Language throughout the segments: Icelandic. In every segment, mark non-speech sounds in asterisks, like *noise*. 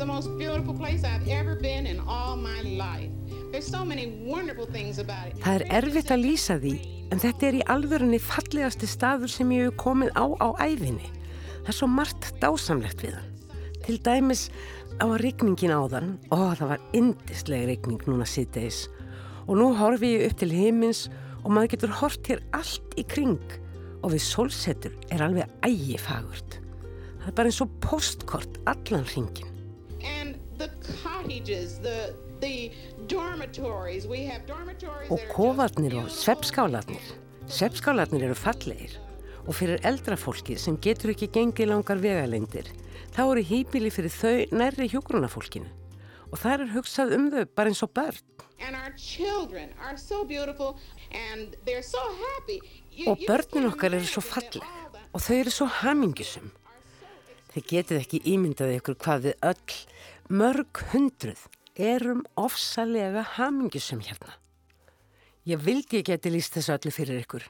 the most beautiful place I've ever been in all my life. There's so many wonderful things about it. Það er erfitt að lýsa því, en þetta er í alverðinni fallegasti staður sem ég hef komið á á æfinni. Það er svo margt dásamlegt við hann. Til dæmis á að regningin á þann, og það var indislega regning núna síðdeis. Og nú horfi ég upp til heimins og maður getur hort hér allt í kring og við sólsetur er alveg ægifagurt. Það er bara eins og postkort allan hringin. Og kofarnir og sveppskálarnir. Sveppskálarnir eru fallegir og fyrir eldra fólki sem getur ekki gengið langar vegalengdir þá eru hýpili fyrir þau nærri hjógrunafólkinu og það er hugsað um þau bara eins og börn. So so og börnin okkar eru svo falleg og þau eru svo hamingisum. Þið getið ekki ímyndað ykkur hvað við öll, mörg hundruð, erum ofsalega hamingisum hérna. Ég vildi ég geti líst þessu öllu fyrir ykkur.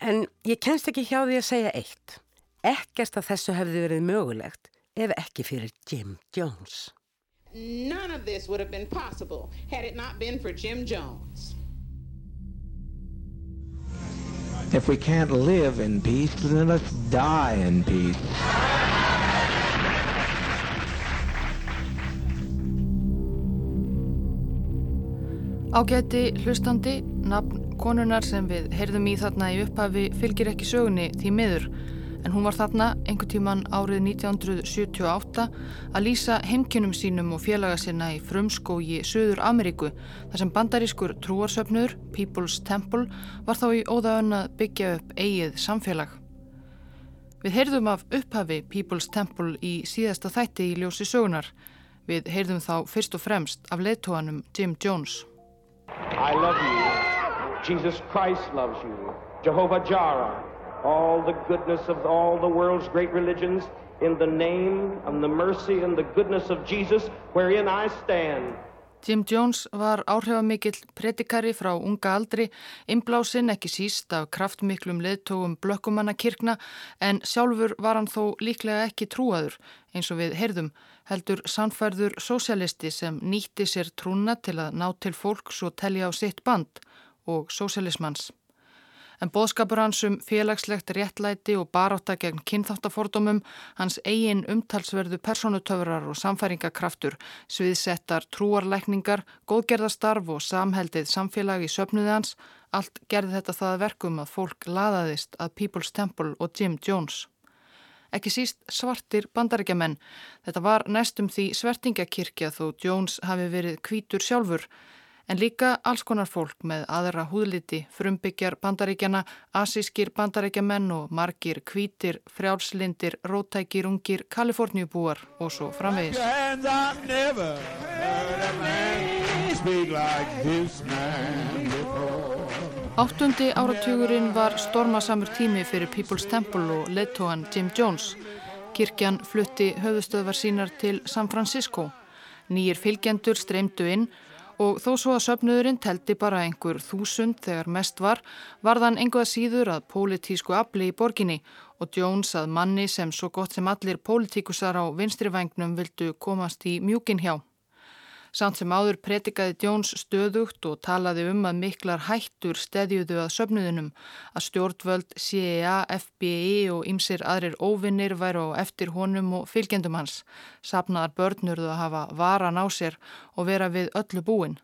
En ég kennst ekki hjá því að segja eitt. Ekkert að þessu hefði verið mögulegt ef ekki fyrir Jim Jones. None of this would have been possible had it not been for Jim Jones. If we can't live in peace, then let's die in peace. Ágæti hlustandi, nafn konunar sem við heyrðum í þarna í upphafi fylgir ekki sögunni því miður en hún var þarna einhver tíman árið 1978 að lýsa heimkynum sínum og félaga sinna í frumskógi Suður Ameríku þar sem bandarískur trúarsöfnur, People's Temple, var þá í óðaun að byggja upp eigið samfélag. Við heyrðum af upphafi People's Temple í síðasta þætti í ljósi sögunar. Við heyrðum þá fyrst og fremst af leittóanum Jim Jones. I love you. Jesus Christ loves you. Jehovah Jireh. all the goodness of all the world's great religions in the name and the mercy and the goodness of Jesus wherein I stand. Jim Jones var áhrifamikill predikari frá unga aldri, inblásinn ekki síst af kraftmiklum leðtógum blökkumanna kirkna en sjálfur var hann þó líklega ekki trúaður eins og við heyrðum heldur sannfærður sósialisti sem nýtti sér trúna til að ná til fólks og telja á sitt band og sósialismans en bóðskapur hans um félagslegt réttlæti og baráta gegn kynþáttafordómum, hans eigin umtalsverðu personutöfrar og samfæringakraftur, sviðsettar trúarleikningar, góðgerðastarf og samheldið samfélag í söpnuði hans, allt gerði þetta það verkum að fólk laðaðist að People's Temple og Jim Jones. Ekki síst svartir bandarækjaman. Þetta var næstum því svertingakirkja þó Jones hafi verið kvítur sjálfur, en líka alls konar fólk með aðra húðliti, frumbyggjar bandaríkjana, asískir bandaríkjamenn og margir kvítir, frjálslindir, rótækir, ungir, kaliforníubúar og svo framvegis. Áttundi áratugurinn var stormasamur tími fyrir People's Temple og leittóan Jim Jones. Kirkjan flutti höfustöðvar sínar til San Francisco. Nýjir fylgjendur streymdu inn og þó svo að söpnuðurinn teldi bara einhver þúsund þegar mest var, var þann einhvað síður að pólitísku afli í borginni og Jones að manni sem svo gott sem allir pólitíkusar á vinstrivægnum vildu komast í mjúkin hjá. Samt sem áður pretikaði Jones stöðugt og talaði um að miklar hættur stedjuðu að söpnuðunum, að stjórnvöld CIA, FBI og ymsir aðrir óvinnir væru á eftir honum og fylgjendum hans. Sapnaðar börnurðu að hafa varan á sér og vera við öllu búin.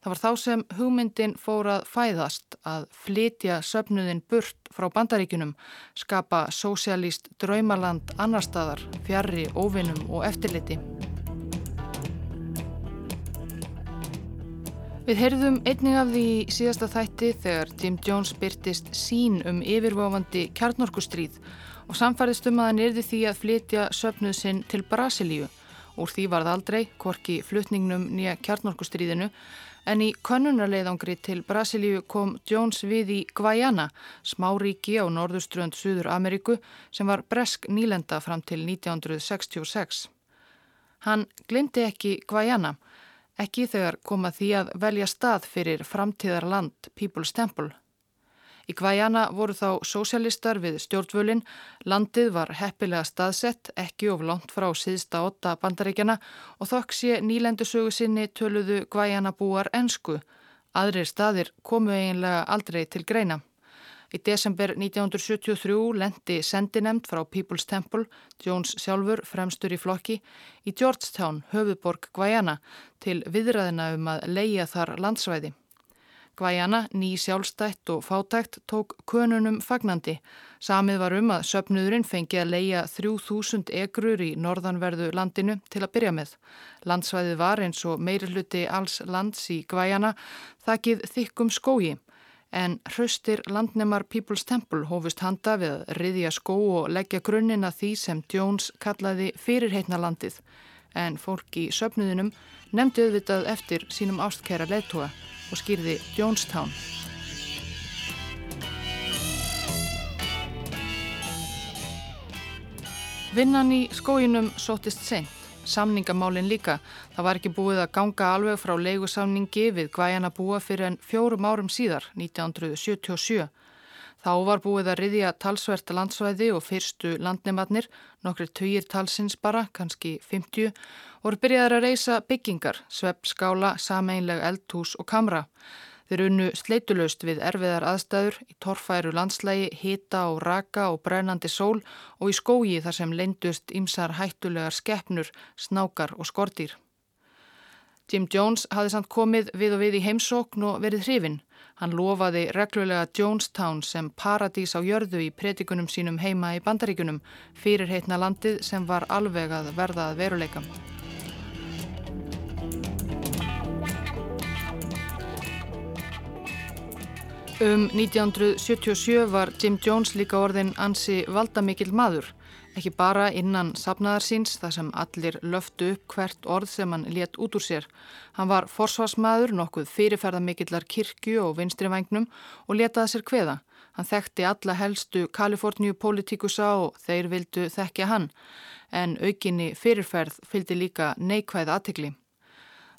Það var þá sem hugmyndin fór að fæðast að flytja söpnuðin burt frá bandaríkunum, skapa sósialíst draumaland annar staðar, fjarrri, óvinnum og eftirliti. Við heyrðum einning af því síðasta þætti þegar Jim Jones byrtist sín um yfirvofandi kjarnorkustríð og samfærðist um að hann erði því að flytja söpnuð sinn til Brasilíu. Úr því varð aldrei, korki flutningnum nýja kjarnorkustríðinu, en í konunarleiðangri til Brasilíu kom Jones við í Guayana, smáríki á norðuströnd Suður Ameríku sem var bresk nýlenda fram til 1966. Hann glindi ekki Guayana, ekki þegar koma því að velja stað fyrir framtíðar land People's Temple. Í Gvæjana voru þá sósialistar við stjórnvölin, landið var heppilega staðsett, ekki of langt frá síðsta åtta bandaríkjana og þokk sé nýlendusögu sinni töluðu Gvæjana búar ensku. Aðrir staðir komu eiginlega aldrei til greina. Í desember 1973 lendi sendinemd frá People's Temple, Jones sjálfur fremstur í flokki, í Georgetown, höfuborg Gvæjana, til viðræðina um að leia þar landsvæði. Gvæjana, ný sjálfstætt og fátækt, tók konunum fagnandi. Samið var um að söpnuðurinn fengi að leia 3000 egrur í norðanverðu landinu til að byrja með. Landsvæðið var eins og meiri hluti alls lands í Gvæjana, þakkið þykkum skógi en hraustir landnemar People's Temple hófust handa við að riðja skó og leggja grunnina því sem Jones kallaði fyrirheitna landið en fólk í söpnuðinum nefndi auðvitað eftir sínum ástkæra leittóa og skýrði Jonestown. Vinnan í skóinum sótist seint samningamálin líka. Það var ekki búið að ganga alveg frá leigusamningi við Gvæjana búa fyrir en fjórum árum síðar, 1977. Þá var búið að riðja talsvert landsvæði og fyrstu landnematnir, nokkri töyir talsins bara, kannski 50, voru byrjaðar að reysa byggingar, svepp, skála, sameinleg eldhús og kamra. Þeir unnu sleitulöst við erfiðar aðstæður í torfæru landslægi, hita og raka og brennandi sól og í skógi þar sem leindust ymsar hættulegar skeppnur, snákar og skortýr. Jim Jones hafði samt komið við og við í heimsókn og verið hrifin. Hann lofaði reglulega Jonestown sem paradís á jörðu í predikunum sínum heima í bandaríkunum fyrir heitna landið sem var alveg að verða að veruleika. Um 1977 var Jim Jones líka orðin ansi valdamikill maður, ekki bara innan sapnaðar síns þar sem allir löftu upp hvert orð sem hann let út úr sér. Hann var forsvarsmaður, nokkuð fyrirferðamikillar kirkju og vinstrivægnum og letaði sér hveða. Hann þekkti alla helstu Kaliforníu politíkusa og þeir vildu þekkja hann, en aukinni fyrirferð fylgdi líka neikvæð aðtikli.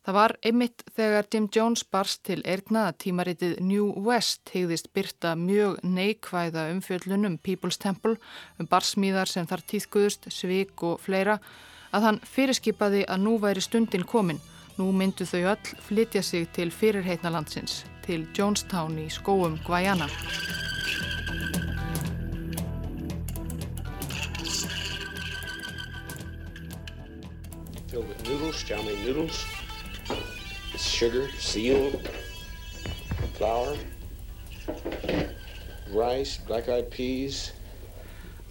Það var einmitt þegar Jim Jones barst til ergna að tímaritið New West hegðist byrta mjög neikvæða umfjöllunum People's Temple um barsmíðar sem þar týðkuðust, svik og fleira að hann fyrirskipaði að nú væri stundin komin. Nú myndu þau öll flytja sig til fyrirheitna landsins, til Jonestown í skóum Guayana. Noodles, chow mein noodles sugar, seal, flour, rice, black-eyed peas.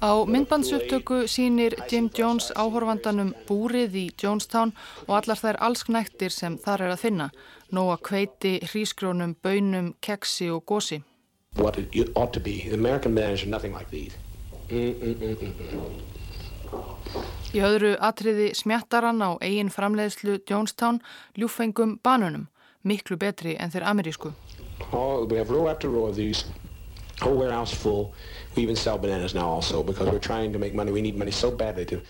Á myndbandsupptöku sínir Jim Jones áhorfandanum búrið í Jonestown og allar þær allsknæktir sem þar er að finna. Nóa kveiti, hrísgrónum, bönum, keksi og gósi. What it ought to be. The American manners are nothing like these. Mm, mm, mm, Í öðru atriði smjattaran á eigin framleiðslu Jonestown ljúfengum banunum, miklu betri en þeir amerísku. Oh, we have row after row of these. Whole warehouse full. We even sell bananas now also because we're trying to make money. We need money so badly to...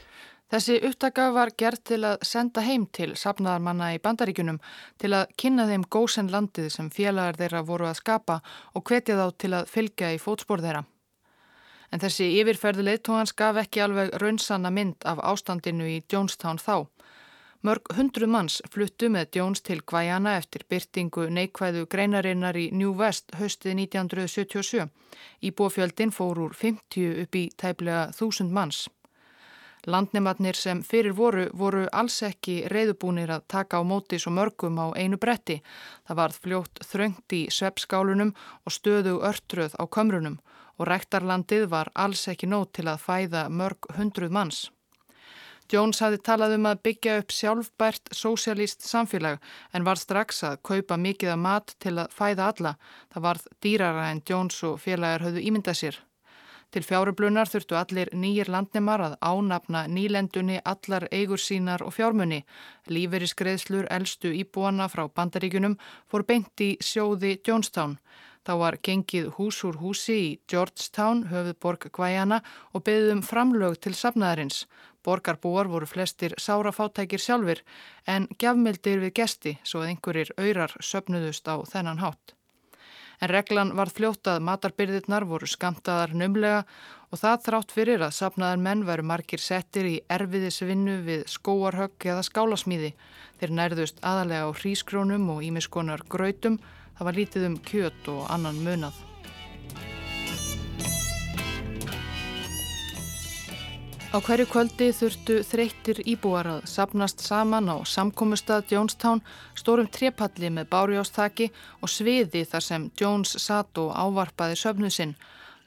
Þessi upptaka var gert til að senda heim til sapnaðarmanna í bandaríkunum til að kynna þeim gósen landið sem félagar þeirra voru að skapa og hvetja þá til að fylgja í fótspór þeirra. En þessi yfirferðu leittóhans gaf ekki alveg raunsanna mynd af ástandinu í Jonestown þá. Mörg hundru manns fluttu með Jones til Guayana eftir byrtingu neikvæðu greinarinnar í New West haustið 1977. Íbúfjöldin fór úr 50 upp í tæplega þúsund manns. Landnematnir sem fyrir voru voru alls ekki reyðubúnir að taka á móti svo mörgum á einu bretti. Það varð fljótt þröngt í sveppskálunum og stöðu örtröð á kömrunum og rektarlandið var alls ekki nót til að fæða mörg hundruð manns. Jones hafi talað um að byggja upp sjálfbært sósialíst samfélag en var strax að kaupa mikið af mat til að fæða alla. Það varð dýrara en Jones og félagar höfðu ímyndað sér. Til fjárublunar þurftu allir nýjir landnemar að ánafna nýlendunni allar eigur sínar og fjármunni. Lífeyriskreðslur elstu íbúana frá bandaríkunum fór beint í sjóði Jonestown. Þá var gengið hús úr húsi í Georgetown, höfuðborg Guayana og beðum framlög til safnaðarins. Borgarbúar voru flestir sárafátækir sjálfur en gjafmildir við gesti svo að einhverjir öyrar söpnuðust á þennan hátt. En reglan var fljótt að matarbyrðirnar voru skamtaðar numlega og það þrátt fyrir að sapnaðar menn veru margir settir í erfiðisvinnu við skóarhögg eða skálasmíði. Þeir nærðust aðalega á hrískrónum og ímiskonar grautum, það var lítið um kjött og annan munað. Á hverju kvöldi þurftu þreyttir íbúar að sapnast saman á samkómustad Jonestown, stórum trepalli með bárjástaki og sviði þar sem Jones satt og ávarpaði söfnuð sinn.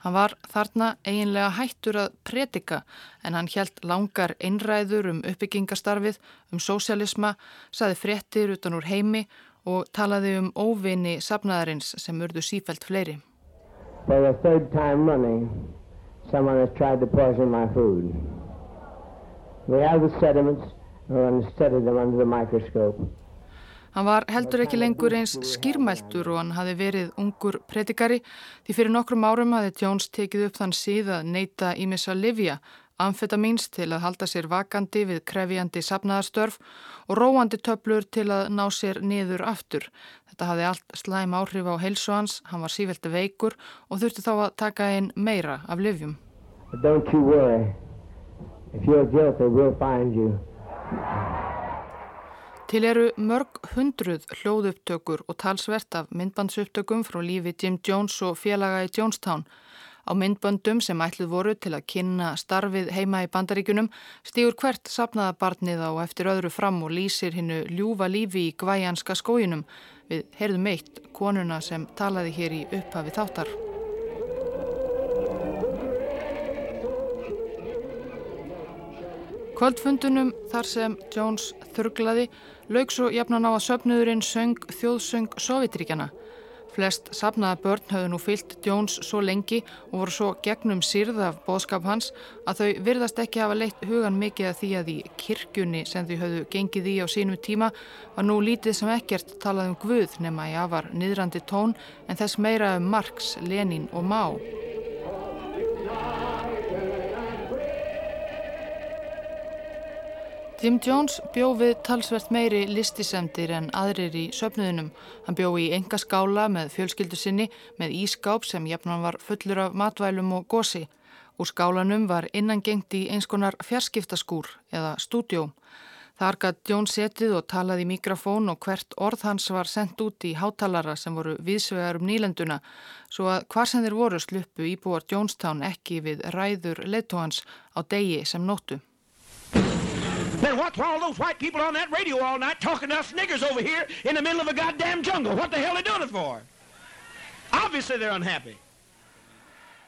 Hann var þarna eiginlega hættur að predika en hann hjælt langar einræður um uppbyggingastarfið, um sósialisma, saði fréttir utan úr heimi og talaði um óvinni sapnaðarins sem urðu sífælt fleiri. For the third time running someone has tried to poison my food. We have the sediments and we're going to study them under the microscope. Hann var heldur ekki lengur eins skýrmæltur og hann hafi verið ungur predikari því fyrir nokkrum árum hafi Jones tekið upp þann síð að neyta ímissa livja, amfetamíns til að halda sér vakandi við krefjandi sapnaðarstörf og róandi töflur til að ná sér niður aftur. Þetta hafi allt slæm áhrif á heilsu hans, hann var sívelti veikur og þurfti þá að taka einn meira af you. Til eru mörg hundruð hljóðupptökur og talsvert af myndbandsupptökum frá lífi Jim Jones og félaga í Jonestown. Á myndböndum sem ætluð voru til að kynna starfið heima í bandaríkunum stígur hvert sapnaða barnið á eftir öðru fram og lýsir hinnu ljúfa lífi í gvæjanska skójinum við heyrðum eitt konuna sem talaði hér í upphafi þáttar. Kvöldfundunum þar sem Jones þurglaði laug svo jafnan á að söpnuðurinn söng þjóðsöng Sovjetríkjana. Flest sapnaða börn höfðu nú fyllt Jones svo lengi og voru svo gegnum sírð af bóðskap hans að þau virðast ekki hafa leitt hugan mikið að því að í kirkjunni sem þau höfðu gengið í á sínum tíma var nú lítið sem ekkert talað um Guð nema í afar niðrandi tón en þess meira um Marx, Lenin og Má. Jim Jones bjó við talsvert meiri listisemdir en aðrir í söpnuðinum. Hann bjó í enga skála með fjölskyldu sinni með ískáp sem jafnan var fullur af matvælum og gósi. Úr skálanum var innangengt í eins konar fjarskiptaskúr eða stúdjó. Þar gætt Jones setið og talaði í mikrofón og hvert orð hans var sendt út í hátalara sem voru viðsvegar um nýlenduna svo að hvar sem þeir voru sluppu íbúar Jonestown ekki við ræður leittóhans á degi sem nóttu. Then what's all those white people on that radio all night talking to us niggers over here in the middle of a goddamn jungle? What the hell are they doing it for? Obviously they're unhappy.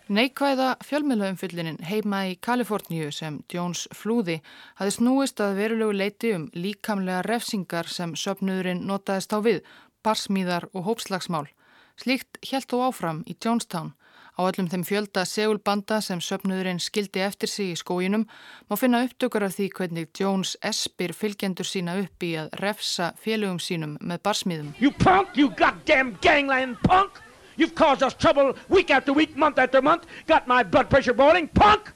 Neikvæða fjölmiðlaumfyllinin heima í Kaliforníu sem Jones flúði hafi snúist að verulegu leiti um líkamlega refsingar sem söpnuðurinn notaðist á við, barsmíðar og hópslagsmál. Slíkt helt þó áfram í Jonestown Á öllum þeim fjölda segulbanda sem söpnuðurinn skildi eftir sig í skójinum má finna upptökur af því hvernig Jones espir fylgjendur sína upp í að refsa félögum sínum með barsmiðum. You punk, you goddamn gangland punk! You've caused us trouble week after week, month after month, got my blood pressure boiling, punk!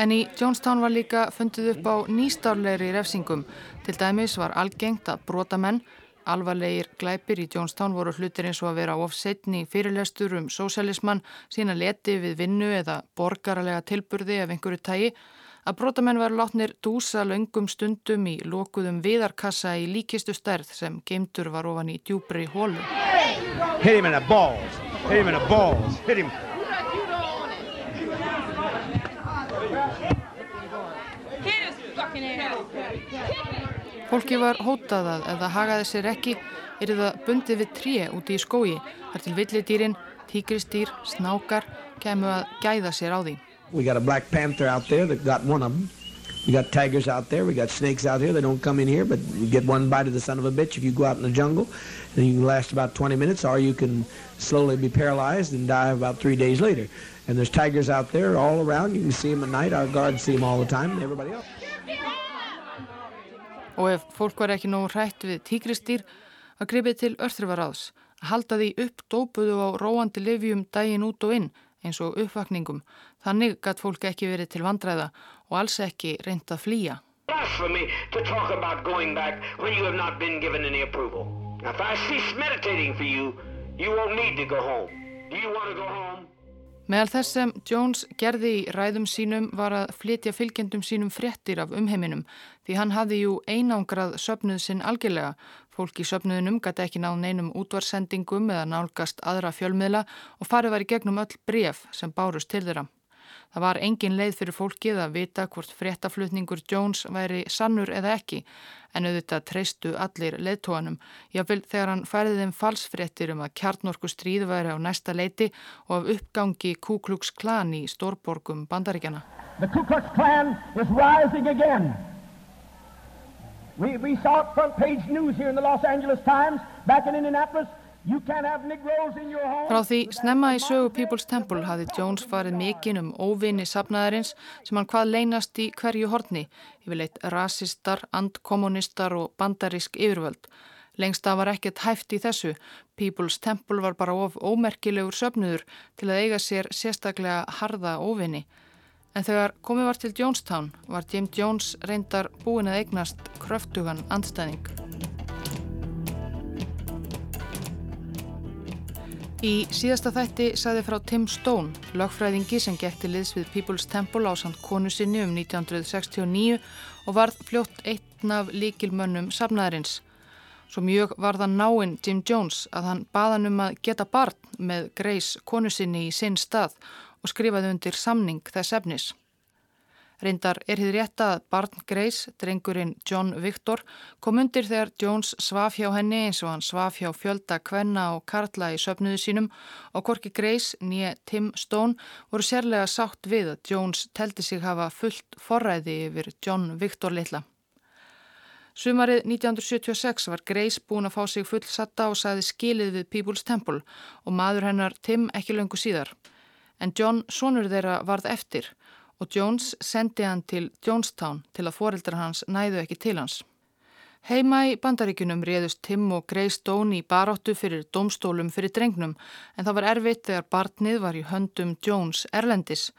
En í Jonestown var líka fundið upp á nýstárleiri refsingum. Til dæmis var algengt að brota menn Alvarlegir glæpir í Jonestown voru hlutir eins og að vera ofsetni fyrirlestur um sósælismann, sína leti við vinnu eða borgaralega tilburði af einhverju tægi, að brotamenn var látnir dúsa laungum stundum í lokuðum viðarkassa í líkistu stærð sem geimtur var ofan í djúbri hólu. Hit him in the balls, hit him in the balls, hit him. Hit his fucking ass. Fólki var hótað að ef það hagaði sér ekki er það bundið við tré úti í skói þar til villidýrin, tíkristýr, snákar kemur að gæða sér á því. We got a black panther out there that got one of them. We got tigers out there, we got snakes out here, they don't come in here, but you get one bite of the son of a bitch if you go out in the jungle, and you can last about 20 minutes, or you can slowly be paralyzed and die about three days later. And there's tigers out there all around, you can see them at night, our guards see them all the time, and everybody else. Og ef fólk var ekki nógu hrætt við tíkristýr að gripið til örþrifaráðs að halda því upp dópuðu á róandi livjum dægin út og inn eins og uppvakningum. Þannig gætt fólk ekki verið til vandræða og alls ekki reynd að flýja. You you, You won't need to go home. Do you want to go home? Meðal þess sem Jones gerði í ræðum sínum var að flytja fylgjendum sínum fréttir af umheiminum því hann hafði jú einangrað söpnuð sinn algjörlega. Fólk í söpnuðinum gæti ekki náð neinum útvarsendingum eða nálgast aðra fjölmiðla og farið var í gegnum öll bref sem bárust til þeirra. Það var engin leið fyrir fólkið að vita hvort fréttaflutningur Jones væri sannur eða ekki en auðvitað treystu allir leðtóanum. Jáfnvel þegar hann færði þeim falsfréttir um að kjarnorku stríð væri á næsta leiti og af uppgangi Ku Klux Klan í stórborgum bandaríkjana. The Ku Klux Klan is rising again. We, we saw it front page news here in the Los Angeles Times back in Indianapolis. Frá því snemma í sögu People's Temple hafði Jones farið mikinn um óvinni sapnaðarins sem hann hvað leynast í hverju horni, yfirleitt rasistar, andkommunistar og bandarísk yfirvöld. Lengst af var ekkert hæft í þessu. People's Temple var bara of ómerkilegur söpnuður til að eiga sér sérstaklega harða óvinni. En þegar komið var til Jonestown var Jim Jones reyndar búin að eignast kröftugan andstæðing. Í síðasta þætti saði frá Tim Stone, lögfræðingi sem gekk til liðs við People's Temple á samt konu sinni um 1969 og varð fljótt einn af líkilmönnum safnaðarins. Svo mjög var það náinn Jim Jones að hann baðan um að geta barn með Grace konu sinni í sinn stað og skrifaði undir samning þess efnis. Reyndar er hér rétt að barn Grace, drengurinn John Victor, kom undir þegar Jones svaf hjá henni eins og hann svaf hjá fjölda kvenna og karla í söpnuðu sínum og Korki Grace, nýja Tim Stone, voru sérlega sátt við að Jones teldi sig hafa fullt forræði yfir John Victor litla. Sumarið 1976 var Grace búin að fá sig fullsatta og saði skilið við People's Temple og maður hennar Tim ekki löngu síðar. En John, sonur þeirra, varð eftir og Jones sendi hann til Jonestown til að foreldra hans næðu ekki til hans. Heima í bandaríkunum réðust Tim og Grace Stone í baróttu fyrir domstólum fyrir drengnum en það var erfitt þegar barnið var í höndum Jones Erlendis.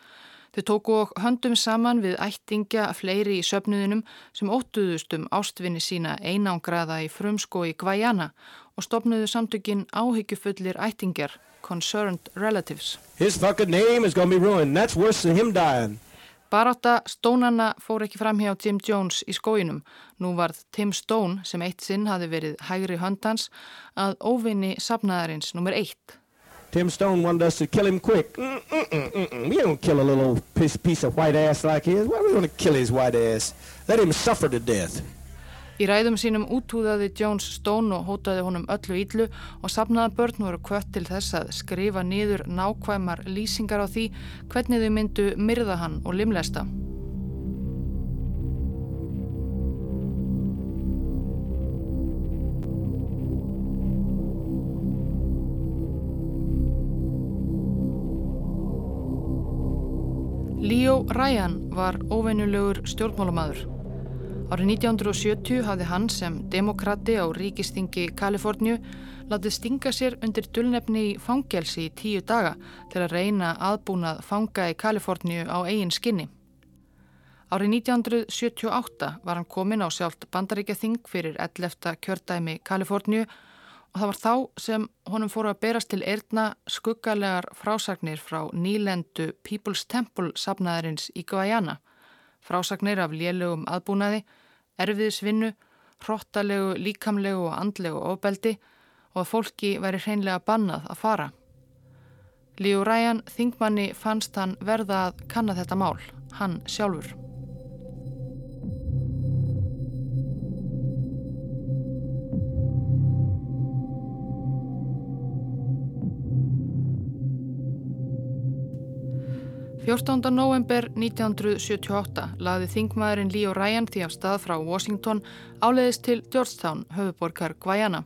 Þau tóku og höndum saman við ættingja fleiri í söpnuðinum sem óttuðust um ástvinni sína einangraða í frumsko í Gvajana og stopnuðu samtökin áhyggjufullir ættingjar, Concerned Relatives. His fucking name is gonna be ruined. That's worse than him dying. Baráta Stónanna fór ekki fram hjá Jim Jones í skóinum. Nú varð Tim Stone, sem eitt sinn hafi verið hægri höndans, að óvinni sapnaðarins nummer eitt. Tim Stone wanted us to kill him quick. Mm -mm -mm, mm, mm. we don't kill a little piece, piece of white ass like his. Why are we going to kill his white ass? Let him suffer to death. Í ræðum sínum útúðaði Jones Stone og hótaði honum öllu íllu og sapnaða börn voru kvött til þess að skrifa niður nákvæmar lýsingar á því hvernig þau myndu myrða hann og limlesta. Leo Ryan var óvennulegur stjórnmálamadur. Árið 1970 hafði hann sem demokrati á ríkistingi Kaliforníu látið stinga sér undir dullnefni í fangelsi í tíu daga til að reyna aðbúnað fanga í Kaliforníu á eigin skinni. Árið 1978 var hann komin á sjálft bandaríkjathing fyrir 11. kjördæmi Kaliforníu og það var þá sem honum fóru að berast til erðna skuggalegar frásagnir frá nýlendu People's Temple sapnaðarins í Guayana. Frásagnir af lélögum aðbúnaði erfiðisvinnu, hróttalegu, líkamlegu og andlegu ofbeldi og að fólki væri hreinlega bannað að fara. Líu Ræjan Þingmanni fannst hann verða að kanna þetta mál, hann sjálfur. 14. november 1978 laði þingmaðurinn Leo Ryan því af stað frá Washington áleiðist til Georgetown, höfuborkar Guayana.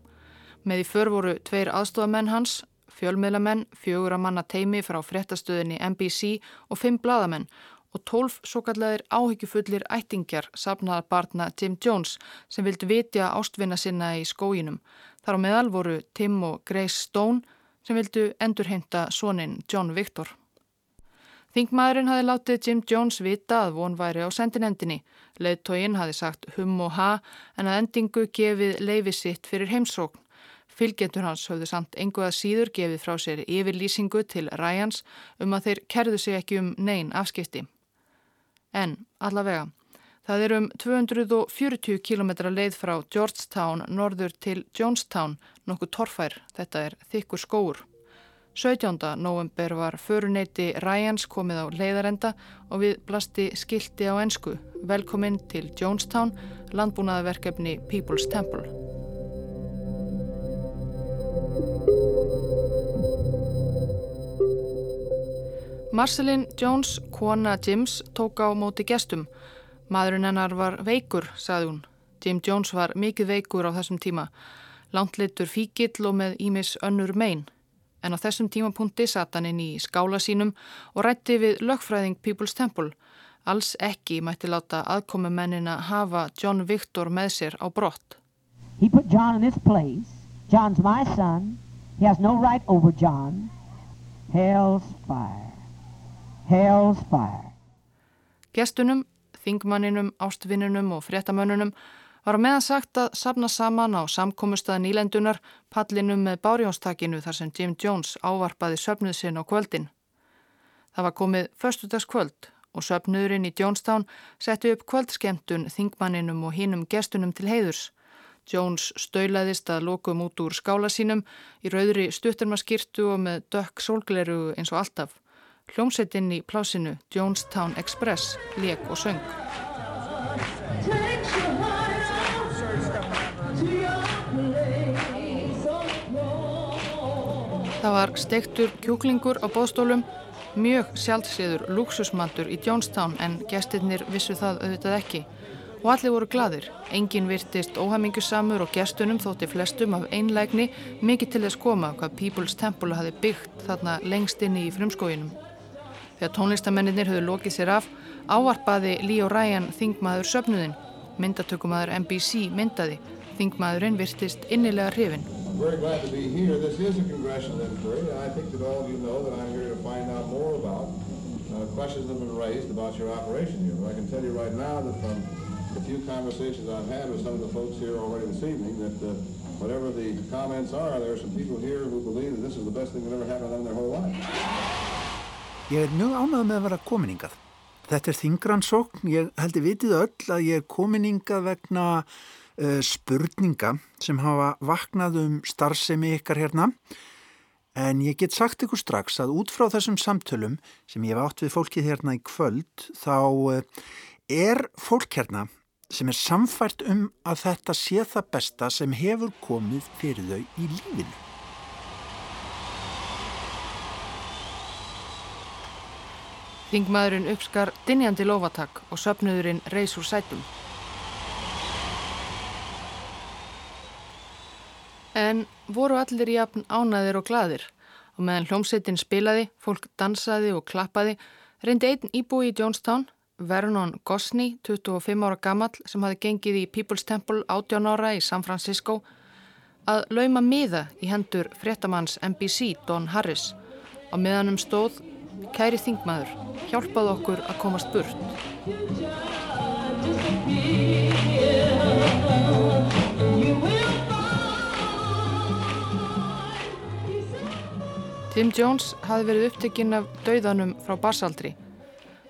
Með í för voru tveir aðstofamenn hans, fjölmiðlamenn, fjögur að manna teimi frá frettastöðinni NBC og fimm bladamenn og tólf svo kalleðir áhyggjufullir ættingjar sapnaðar barna Tim Jones sem vildi vitja ástvinna sinna í skóginum. Þar á meðal voru Tim og Grace Stone sem vildu endurheimta sonin John Victor. Þingmaðurinn hafi látið Jim Jones vita að von væri á sendinendinni. Leðtóginn hafi sagt hum og ha en að endingu gefið leifi sitt fyrir heimsókn. Fylgjendur hans höfðu samt enguða síður gefið frá sér yfirlýsingu til Ryans um að þeir kerðu sig ekki um neyn afskipti. En allavega, það er um 240 km leið frá Georgetown norður til Jonestown, nokkuð torfær, þetta er þykkur skóur. 17. november var föruneyti Ryans komið á leiðarenda og við blasti skildi á ensku Velkomin til Jonestown, landbúnaðaverkefni People's Temple. Marcelin Jones, kona Jims, tók á móti gestum. Maðurinn hennar var veikur, saði hún. Jim Jones var mikið veikur á þessum tíma. Landleitur fíkill og með ímis önnur megin en á þessum tímapunkti satt hann inn í skála sínum og rætti við lögfræðing People's Temple. Alls ekki mætti láta aðkomi mennina hafa John Victor með sér á brott. He put John in this place. John's my son. He has no right over John. Hell's fire. Hell's fire. Gestunum, þingmanninum, ástvinnunum og fréttamönnunum var meðan sagt að sapna saman á samkómustað nýlendunar pallinum með bárjónstakinu þar sem Jim Jones ávarpaði söpnuð sinn á kvöldin. Það var komið förstudagskvöld og söpnuðurinn í Jonestown setti upp kvöldskemtun þingmanninum og hinnum gestunum til heiðurs. Jones stöulaðist að lokum út úr skála sínum í rauðri stuttarmaskirtu og með dökk sólgleru eins og alltaf. Hljómsettinn í plásinu Jonestown Express, leik og söng. Það var steiktur kjúklingur á bóðstólum, mjög sjálfsíður luxusmandur í Jonestown en gestinnir vissu það auðvitað ekki. Og allir voru gladir. Engin virtist óhamingusamur og gestunum þótti flestum af einlægni mikið til þess koma hvað People's Temple hafi byggt þarna lengst inni í frumskóginum. Þegar tónlistamennir höfðu lokið sér af, ávarpaði Leo Ryan þingmaður söpnuðin. Myndatökumadur NBC myndaði. Þingmaðurinn virtist innilega hrifin very glad to be here. This is a congressional inquiry, and I think that all of you know that I'm here to find out more about uh, questions that have been raised about your operation here. But I can tell you right now that from the few conversations I've had with some of the folks here already this evening, that uh, whatever the comments are, there are some people here who believe that this is the best thing that ever happened in their whole life. Ég er mjög ánægð með að vera kominingað. Þetta er þingransókn. Ég held ég vitið öll að ég er kominingað vegna spurninga sem hafa vaknað um starfsemi ykkar hérna en ég get sagt ykkur strax að út frá þessum samtölum sem ég hef átt við fólkið hérna í kvöld þá uh, er fólk hérna sem er samfært um að þetta sé það besta sem hefur komið fyrir þau í lífinu. Þingmaðurinn uppskar dinjandi lofatak og söpnuðurinn reys úr sætum. En voru allir jafn ánaðir og gladir og meðan hljómsettin spilaði, fólk dansaði og klappaði, reyndi einn íbúi í Jonestown, Vernon Gosney, 25 ára gammal sem hafi gengið í People's Temple 18 ára í San Francisco, að lauma miða í hendur fréttamanns NBC Don Harris og meðanum stóð Kæri þingmaður, hjálpað okkur að komast burt. Tim Jones hafi verið upptekinn af dauðanum frá barsaldri.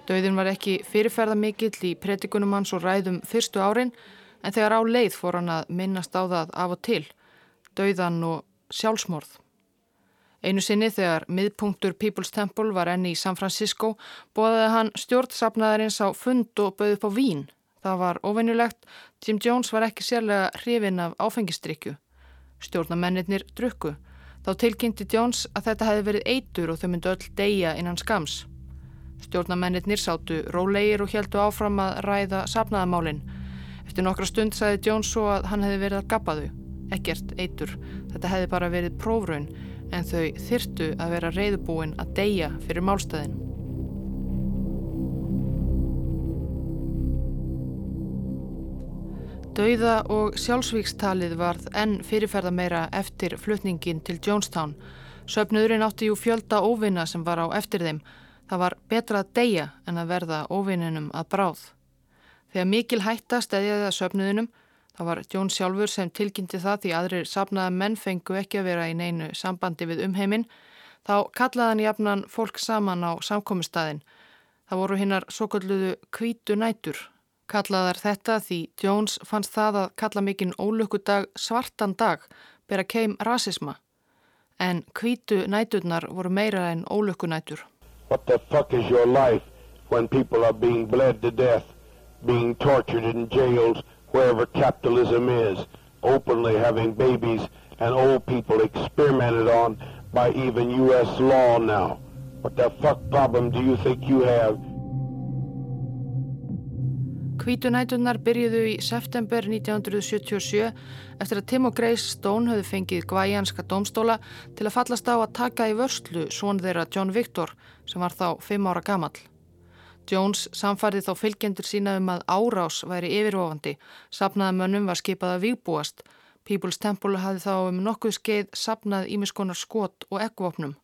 Dauðin var ekki fyrirferða mikill í pretikunum hans og ræðum fyrstu árin en þegar á leið fór hann að minnast á það af og til, dauðan og sjálfsmorð. Einu sinni þegar miðpunktur People's Temple var enni í San Francisco bóðaði hann stjórnsapnaðarins á fund og bauði på vín. Það var ofennulegt, Jim Jones var ekki sérlega hrifin af áfengistrykju. Stjórnamennir drukku. Þá tilkynnti Jones að þetta hefði verið eitur og þau myndu öll deyja innan skams. Stjórnamennir sátu rólegir og heldu áfram að ræða sapnaðamálinn. Eftir nokkra stund sagði Jones svo að hann hefði verið að gappa þau. Ekkert eitur. Þetta hefði bara verið prófraun en þau þyrtu að vera reyðubúin að deyja fyrir málstæðin. Dauða og sjálfsvíkstalið varð enn fyrirferða meira eftir flutningin til Jonestown. Söpnuðurinn átti jú fjölda óvinna sem var á eftir þeim. Það var betra að deyja en að verða óvinninum að bráð. Þegar mikil hætta stæðjaði að söpnuðinum Það var Jón sjálfur sem tilkynnti það því aðrir sapnaða menn fengu ekki að vera í neinu sambandi við umheiminn. Þá kallaði hann jafnan fólk saman á samkomistæðin. Það voru hinnar svo kalluðu kvítu nætur. Kallaðar þetta því Jones fannst það að kalla mikinn ólökudag svartan dag bera keim rasisma. En kvítu næturnar voru meira en ólökunætur. What the fuck is your life when people are being bled to death, being tortured in jails, wherever capitalism is, openly having babies and old people experimented on by even U.S. law now. What the fuck problem do you think you have? Kvítunætunar byrjuðu í september 1977 eftir að Tim og Grace Stone höfðu fengið gvæjanska domstóla til að fallast á að taka í vörslu svon þeirra John Victor sem var þá 5 ára gamall. Jones samfærði þá fylgjendur sína um að árás væri yfirofandi, sapnaða mönnum var skipað að výbúast. People's Temple hafði þá um nokkuð skeið sapnað ímiskonar skot og ekkvopnum.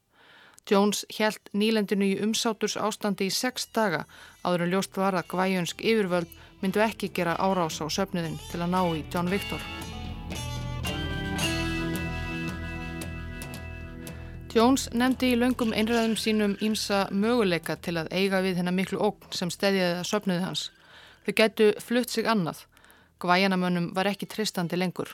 Jones held nýlendinu í umsáturs ástandi í sex daga áður en ljóst var að gvæjönsk yfirvöld myndu ekki gera árás á söfniðin til að ná í John Victor. Jones nefndi í löngum einræðum sínum ímsa möguleika til að eiga við hennar miklu ógn sem stedjaði að söpnuði hans. Þau gætu flutt sig annað. Gvæjanamönnum var ekki tristandi lengur.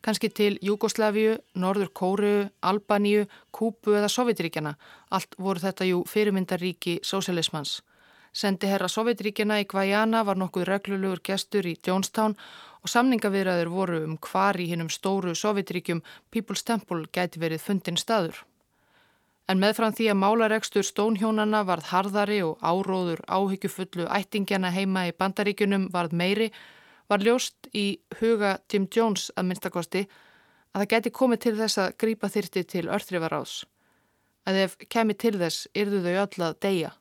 Kanski til Júgoslavíu, Norður Kóru, Albaníu, Kúpu eða Sovjetríkjana. Allt voru þetta jú fyrirmyndaríki sósialismans. Sendi herra Sovjetríkjana í Gvæjana var nokkuð reglulegur gestur í Jonestown og samningavirðaður voru um hvar í hinnum stóru Sovjetríkjum People's Temple gæti verið fundin staður. En meðfram því að málaregstur stónhjónana varð harðari og áróður áhyggjufullu ættingjana heima í bandaríkunum varð meiri, var ljóst í huga Tim Jones að minnstakosti að það geti komið til þess að grípa þyrti til örþrifaráðs. Að ef kemi til þess yrðu þau öll að deyja.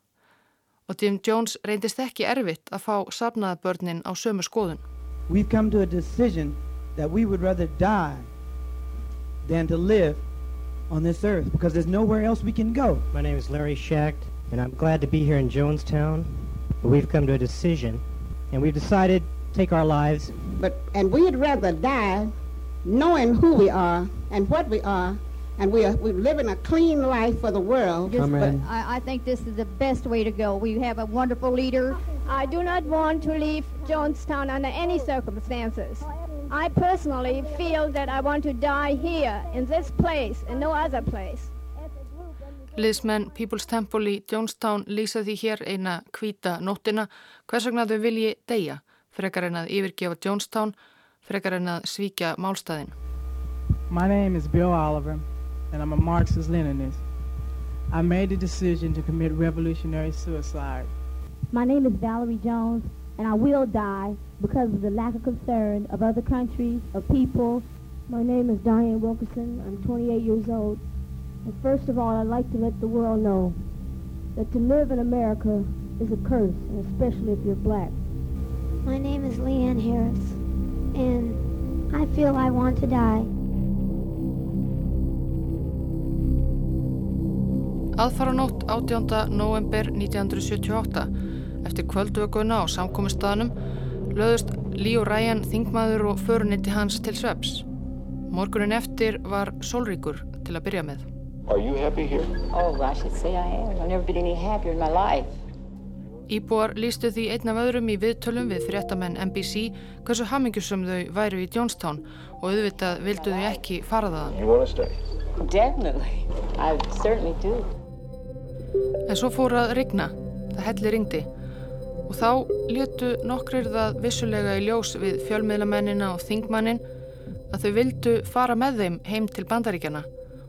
Og Tim Jones reyndist ekki erfitt að fá safnaðabörnin á sömu skoðun. We've come to a decision that we would rather die than to live on this earth because there's nowhere else we can go. My name is Larry Schacht, and I'm glad to be here in Jonestown. We've come to a decision, and we've decided to take our lives. But and we'd rather die knowing who we are and what we are and we are we're living a clean life for the world. Amen. I, I, think this is the best way to go. We have a wonderful leader. I do not want to leave Jonestown under any circumstances. I personally feel that I want to die here in this place and no other place. Liðsmenn People's Temple í Jonestown lýsa því hér eina kvíta nóttina hvers vegna þau vilji deyja, frekar en að yfirgefa Jonestown, frekar en að svíkja málstæðin. My name is Bill Oliver and I'm a Marxist-Leninist. I made the decision to commit revolutionary suicide. My name is Valerie Jones and I will die because of the lack of concern of other countries, of people. My name is Diane Wilkerson. I'm 28 years old. And first of all, I'd like to let the world know that to live in America is a curse, and especially if you're black. My name is Leanne Harris, and I feel I want to die. Aðfaranótt 18. november 1978 eftir kvöldvökunna á samkominnstaðanum löðust Líó Ræjan þingmaður og förunetti hans til sveps. Morgunin eftir var sólríkur til að byrja með. Are you happy here? Oh, I should say I am. I've never been any happier in my life. Íbúar lístu því einn af öðrum í viðtölum við fréttamenn NBC hversu hamingjusum þau væru í Jonestown og auðvitað vildu þau ekki fara það. En svo fór að rigna. Það helli ringdi og þá letu nokkrir það vissulega í ljós við fjölmiðlamennina og þingmannin að þau vildu fara með þeim heim til bandaríkjana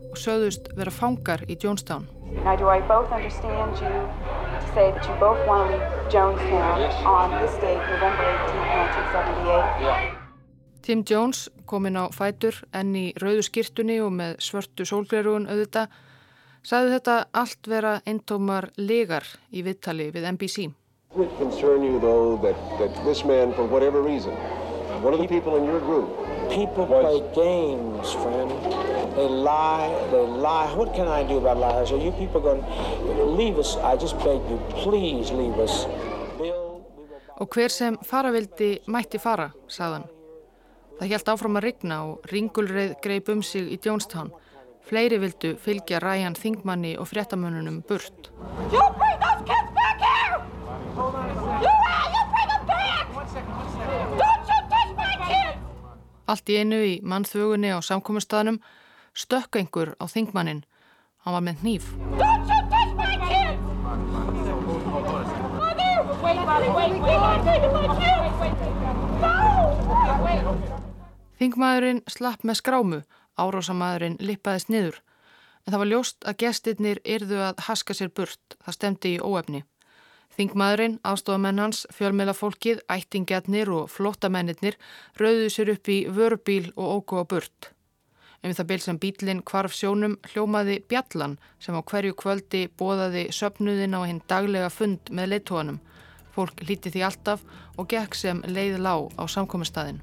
og sögðust vera fangar í Jonestown. Now do I both understand you to say that you both want to leave Jonestown on this date, November 18, 1978? Yeah. Tim Jones kominn á fætur enn í rauðu skýrtunni og með svörtu sólglerugun auðvita sagði þetta allt vera eintómar legar í viðtali við NBC. Would concern you, though, that, that this man, for whatever reason, one of the people in your group... People play games, friend. They lie, they lie. What can I do about lies? Are you people going to leave us? I just beg you, please leave us. Og hver sem fara vildi mætti fara, sagðan. Það helt áfram að rigna og ringulreið greip um sig í Jonestown. Fleiri vildu fylgja Ryan Þingmanni og fréttamönunum burt. You bring those kids back here! You, you bring them back! Don't you touch my kids! Allt í einu í mannþögunni á samkominnstaðnum stökk einhver á Þingmannin. Hann var með hníf. Don't you touch my kids! Mother! Wait, wait, wait, wait, wait, wait, no! Þingmaðurinn slapp með skrámu, árásamæðurinn lippaðist niður, en það var ljóst að gestirnir yrðu að haska sér burt, það stemdi í óefni. Þingmaðurinn, aðstofamenn hans, fjölmeilafólkið, ættingjarnir og flottamennir rauðu sér upp í vörubíl og ógó á burt. Um það bíl sem bílinn kvarf sjónum hljómaði Bjallan sem á hverju kvöldi bóðaði söpnuðin á hinn daglega fund með leittóanum. Fólk líti því alltaf og gekk sem leið lág á samkomistæðin.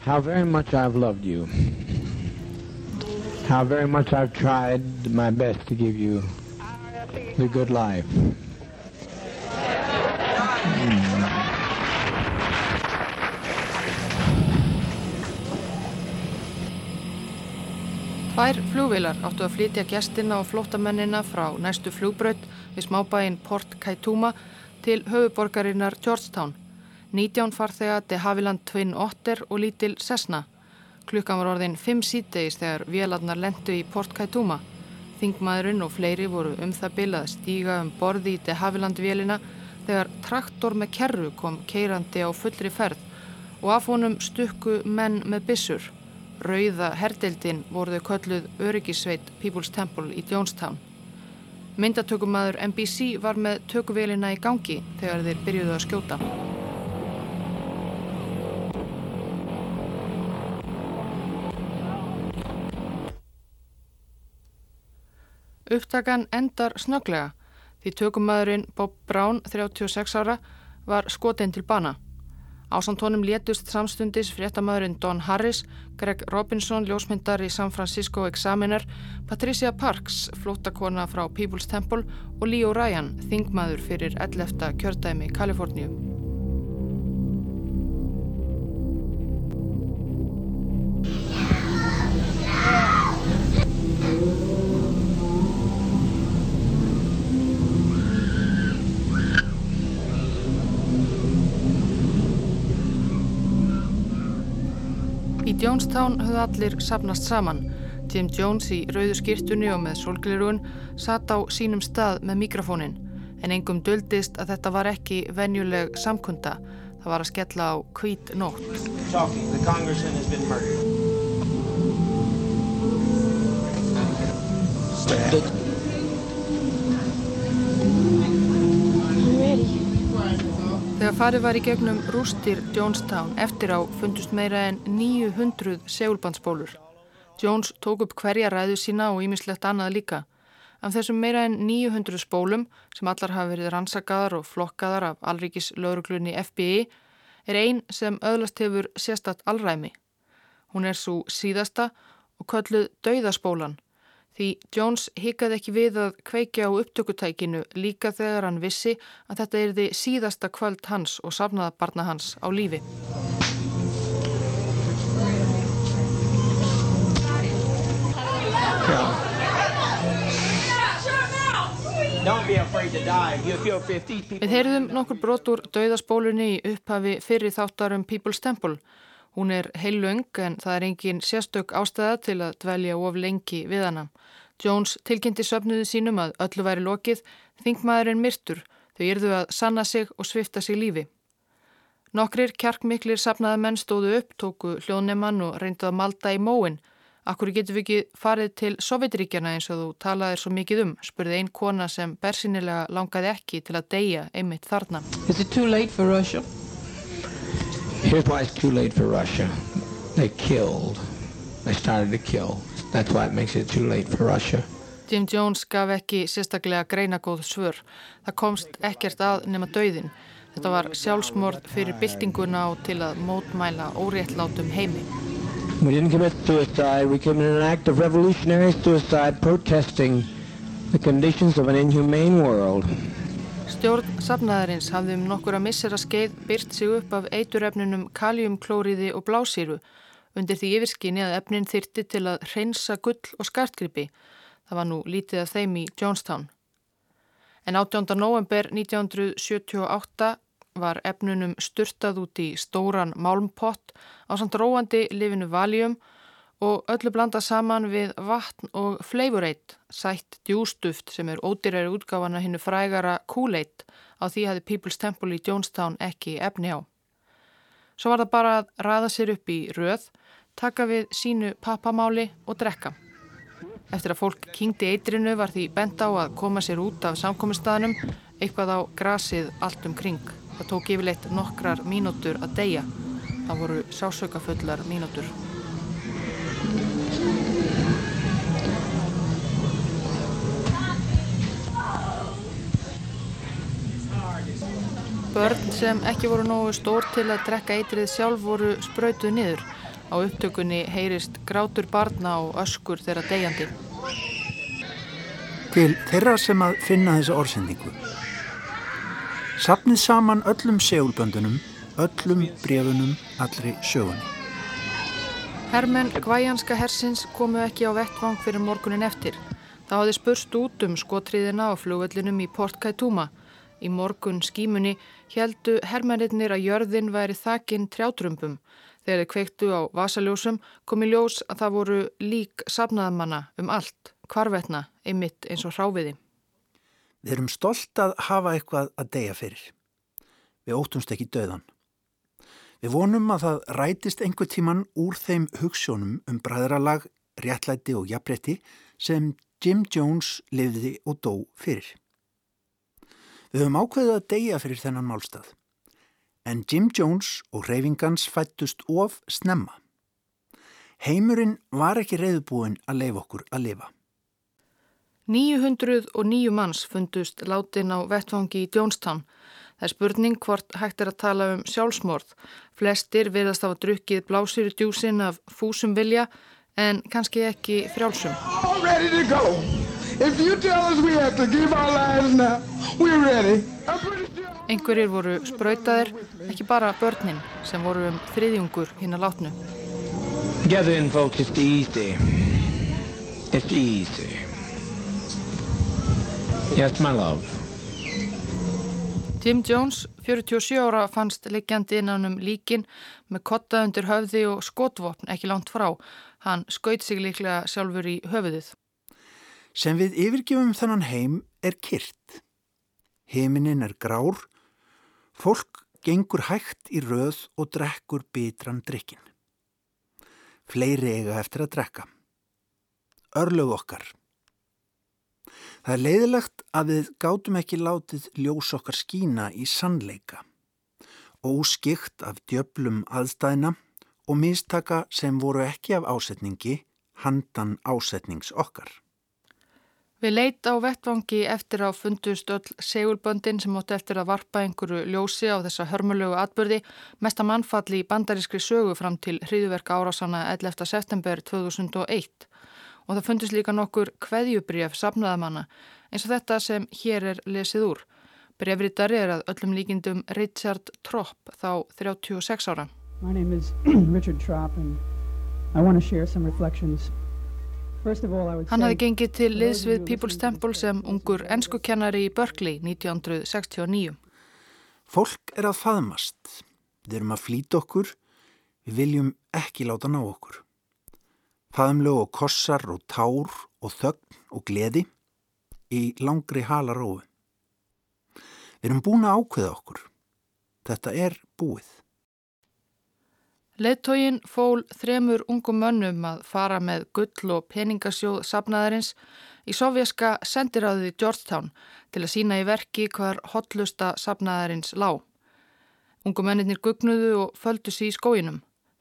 How very much I've loved you, how very much I've tried my best to give you the good life. Mm. Tvær flugvilar áttu að flytja gestina og flótamennina frá næstu flugbraut við smábæinn Port Kaituma til höfuborgarinnar Georgetown 19 farþega de Haviland Twin Otter og lítil Cessna. Klukkan var orðin 5 sítegis þegar vélarnar lendu í Port Kaituma. Þingmaðurinn og fleiri voru um það bilað stíga um borði í de Haviland vélina þegar traktor með kerru kom keirandi á fullri ferð og af honum stukku menn með bissur. Rauða herdeildin voruðu kölluð Öryggisveit People's Temple í Jonestown. Myndatökumæður NBC var með tökuvélina í gangi þegar þeir byrjuðu að skjóta. Upptakan endar snöglega því tökumæðurinn Bob Brown, 36 ára, var skotinn til bana. Ásantónum létust samstundis fréttamaðurinn Don Harris, Greg Robinson, ljósmyndar í San Francisco Examiner, Patricia Parks, flóttakona frá People's Temple og Leo Ryan, þingmaður fyrir 11. kjördæmi Kaliforníu. Jonestown höfðu allir sapnast saman. Tim Jones í rauðu skýrtunni og með solglirugun satt á sínum stað með mikrofónin en engum döldist að þetta var ekki venjuleg samkunda. Það var að skella á hvít nótt. Talking, Þegar farið var í gegnum rústir Jonestown eftir á fundust meira en 900 segulbandsbólur. Jones tók upp hverja ræðu sína og ímislegt annað líka. Af þessum meira en 900 spólum sem allar hafa verið rannsakaðar og flokkaðar af allríkis lauruglunni FBI er einn sem öðlast hefur sérstatt allræmi. Hún er svo síðasta og kölluð Dauðaspólan Því Jones hikaði ekki við að kveikja á upptökutækinu líka þegar hann vissi að þetta er því síðasta kvöld hans og safnaðabarna hans á lífi. Við heyrðum nokkur brotur dauðaspólunni í upphafi fyrir þáttarum People's Temple Hún er heilung en það er engin sérstök ástæða til að dvelja of lengi við hana. Jones tilkynnti söfnuðu sínum að öllu væri lokið, þingmaðurinn myrtur, þau yrðu að sanna sig og svifta sig lífi. Nokkrir kjarkmiklir sapnaða menn stóðu upp, tóku hljóðnemann og reyndu að malda í móin. Akkur getur við ekki farið til Sovjetríkjana eins og þú talaðir svo mikið um, spurði einn kona sem bersinilega langaði ekki til að deyja einmitt þarna. Is it too late for Russia? Here's why it's too late for Russia. They killed. They started to kill. That's why it makes it too late for Russia. Jim Jones gaf ekki sérstaklega greinagóð svör. Það komst ekkert að nema dauðin. Þetta var sjálfsmord fyrir byltinguna og til að mótmæla óréttlátum heimi. We didn't commit suicide. We committed an act of revolutionary suicide protesting the conditions of an inhumane world. Stjórn safnaðarins hafði um nokkura missera skeið byrt sig upp af eiturefnunum kaljumklóriði og blásýru undir því yfirskinni að efnin þyrti til að hreinsa gull og skartgripi. Það var nú lítið af þeim í Jonestown. En 18. november 1978 var efnunum styrtað út í stóran málmpott á samt róandi lifinu valjum og öllu blanda saman við vatn og fleifureitt, sætt djústuft sem er ódýrari útgáfana hinnu frægara Kool-Aid á því hefði People's Temple í Jonestown ekki efni á. Svo var það bara að ræða sér upp í röð, taka við sínu pappamáli og drekka. Eftir að fólk kingdi eitrinu var því bent á að koma sér út af samkominnstaðnum eitthvað á grasið allt um kring. Það tók yfirleitt nokkrar mínútur að deyja. Það voru sásökafullar mínútur. Börn sem ekki voru nógu stór til að drekka eitrið sjálf voru spröytuð niður. Á upptökunni heyrist grátur barna og öskur þeirra deyjandi. Til þeirra sem að finna þessa orðsendingu. Sapnið saman öllum segulböndunum, öllum brefunum, allri sögunni. Hermenn Gvæjanska hersins komu ekki á vettvang fyrir morgunin eftir. Það hafði spurst út um skotriðina á flugvellinum í Port Kaituma. Í morgun skímunni heldu hermennir að jörðin væri þakin trjátrömbum. Þegar þeir kveiktu á vasaljósum kom í ljós að það voru lík safnaðamanna um allt, kvarvetna, einmitt eins og hráfiði. Við erum stolt að hafa eitthvað að deyja fyrir. Við óttumst ekki döðan. Við vonum að það rætist einhver tíman úr þeim hugssjónum um bræðralag, réttlæti og jafnrétti sem Jim Jones lifði og dó fyrir. Við höfum ákveðið að deyja fyrir þennan málstað. En Jim Jones og reyfingans fættust of snemma. Heimurinn var ekki reyðbúin að leifa okkur að lifa. 909 manns fundust látin á vettfangi í Jonestown. Það er spurning hvort hægt er að tala um sjálfsmorð. Flestir verðast á að drukkið blásýru djúsin af fúsum vilja en kannski ekki frjálsum. Einhverjir voru spröytaðir, ekki bara börnin sem voru um þriðjungur hinn að látnu. Gather in folks, it's easy. It's easy. Yes, my love. Tim Jones, 47 ára, fannst liggjandi innan um líkin með kotta undir höfði og skotvopn ekki langt frá. Hann skaut sig líklega sjálfur í höfuðið sem við yfirgefum þennan heim er kyrt. Heiminin er grár, fólk gengur hægt í röð og drekkur bitran drikkin. Fleiri eiga eftir að drekka. Örlög okkar. Það er leiðilegt að við gátum ekki látið ljós okkar skína í sannleika. Óskikt af djöblum aðstæðina og mistaka sem voru ekki af ásetningi handan ásetnings okkar. Við leit á vettvangi eftir að fundust öll segulböndin sem átti eftir að varpa einhverju ljósi á þessa hörmulegu atbyrði mesta mannfalli í bandarískri sögu fram til hriðuverka árásanna 11. september 2001 og það fundust líka nokkur kveðjubref safnaðamanna eins og þetta sem hér er lesið úr. Brefritari er að öllum líkindum Richard Tropp þá 36 ára. My name is *clears throat* Richard Tropp and I want to share some reflections Hann hafi gengið til liðs við People's Temple sem ungur ennskukennari í Berkeley 1969. Fólk er að faðmast. Við erum að flýta okkur. Við viljum ekki láta ná okkur. Faðumlegu og kossar og tár og þögn og gleði í langri halarófi. Við erum búin að ákveða okkur. Þetta er búið. Leittógin fól þremur ungum mönnum að fara með gull og peningasjóð sapnaðarins í sovjaska sendiráðið Georgetown til að sína í verki hvar hotlusta sapnaðarins lág. Ungum menninir gugnuðu og földu sér í skóinum.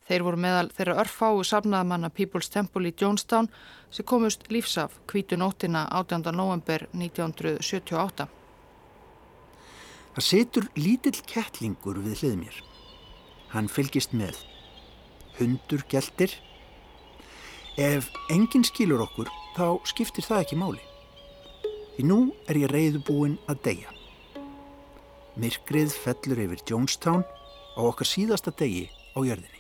Þeir voru meðal þeirra örfáu sapnaðamanna People's Temple í Jonestown sem komust lífsaf kvítu nóttina 18. november 1978. Það setur lítill kettlingur við hlið mér. Hann fylgist með hundur geltir, Ef enginn skilur okkur, þá skiptir það ekki máli. Því nú er ég reyðubúinn að deyja. Myrkrið fellur yfir Jonestown á okkar síðasta degi á jörðinni.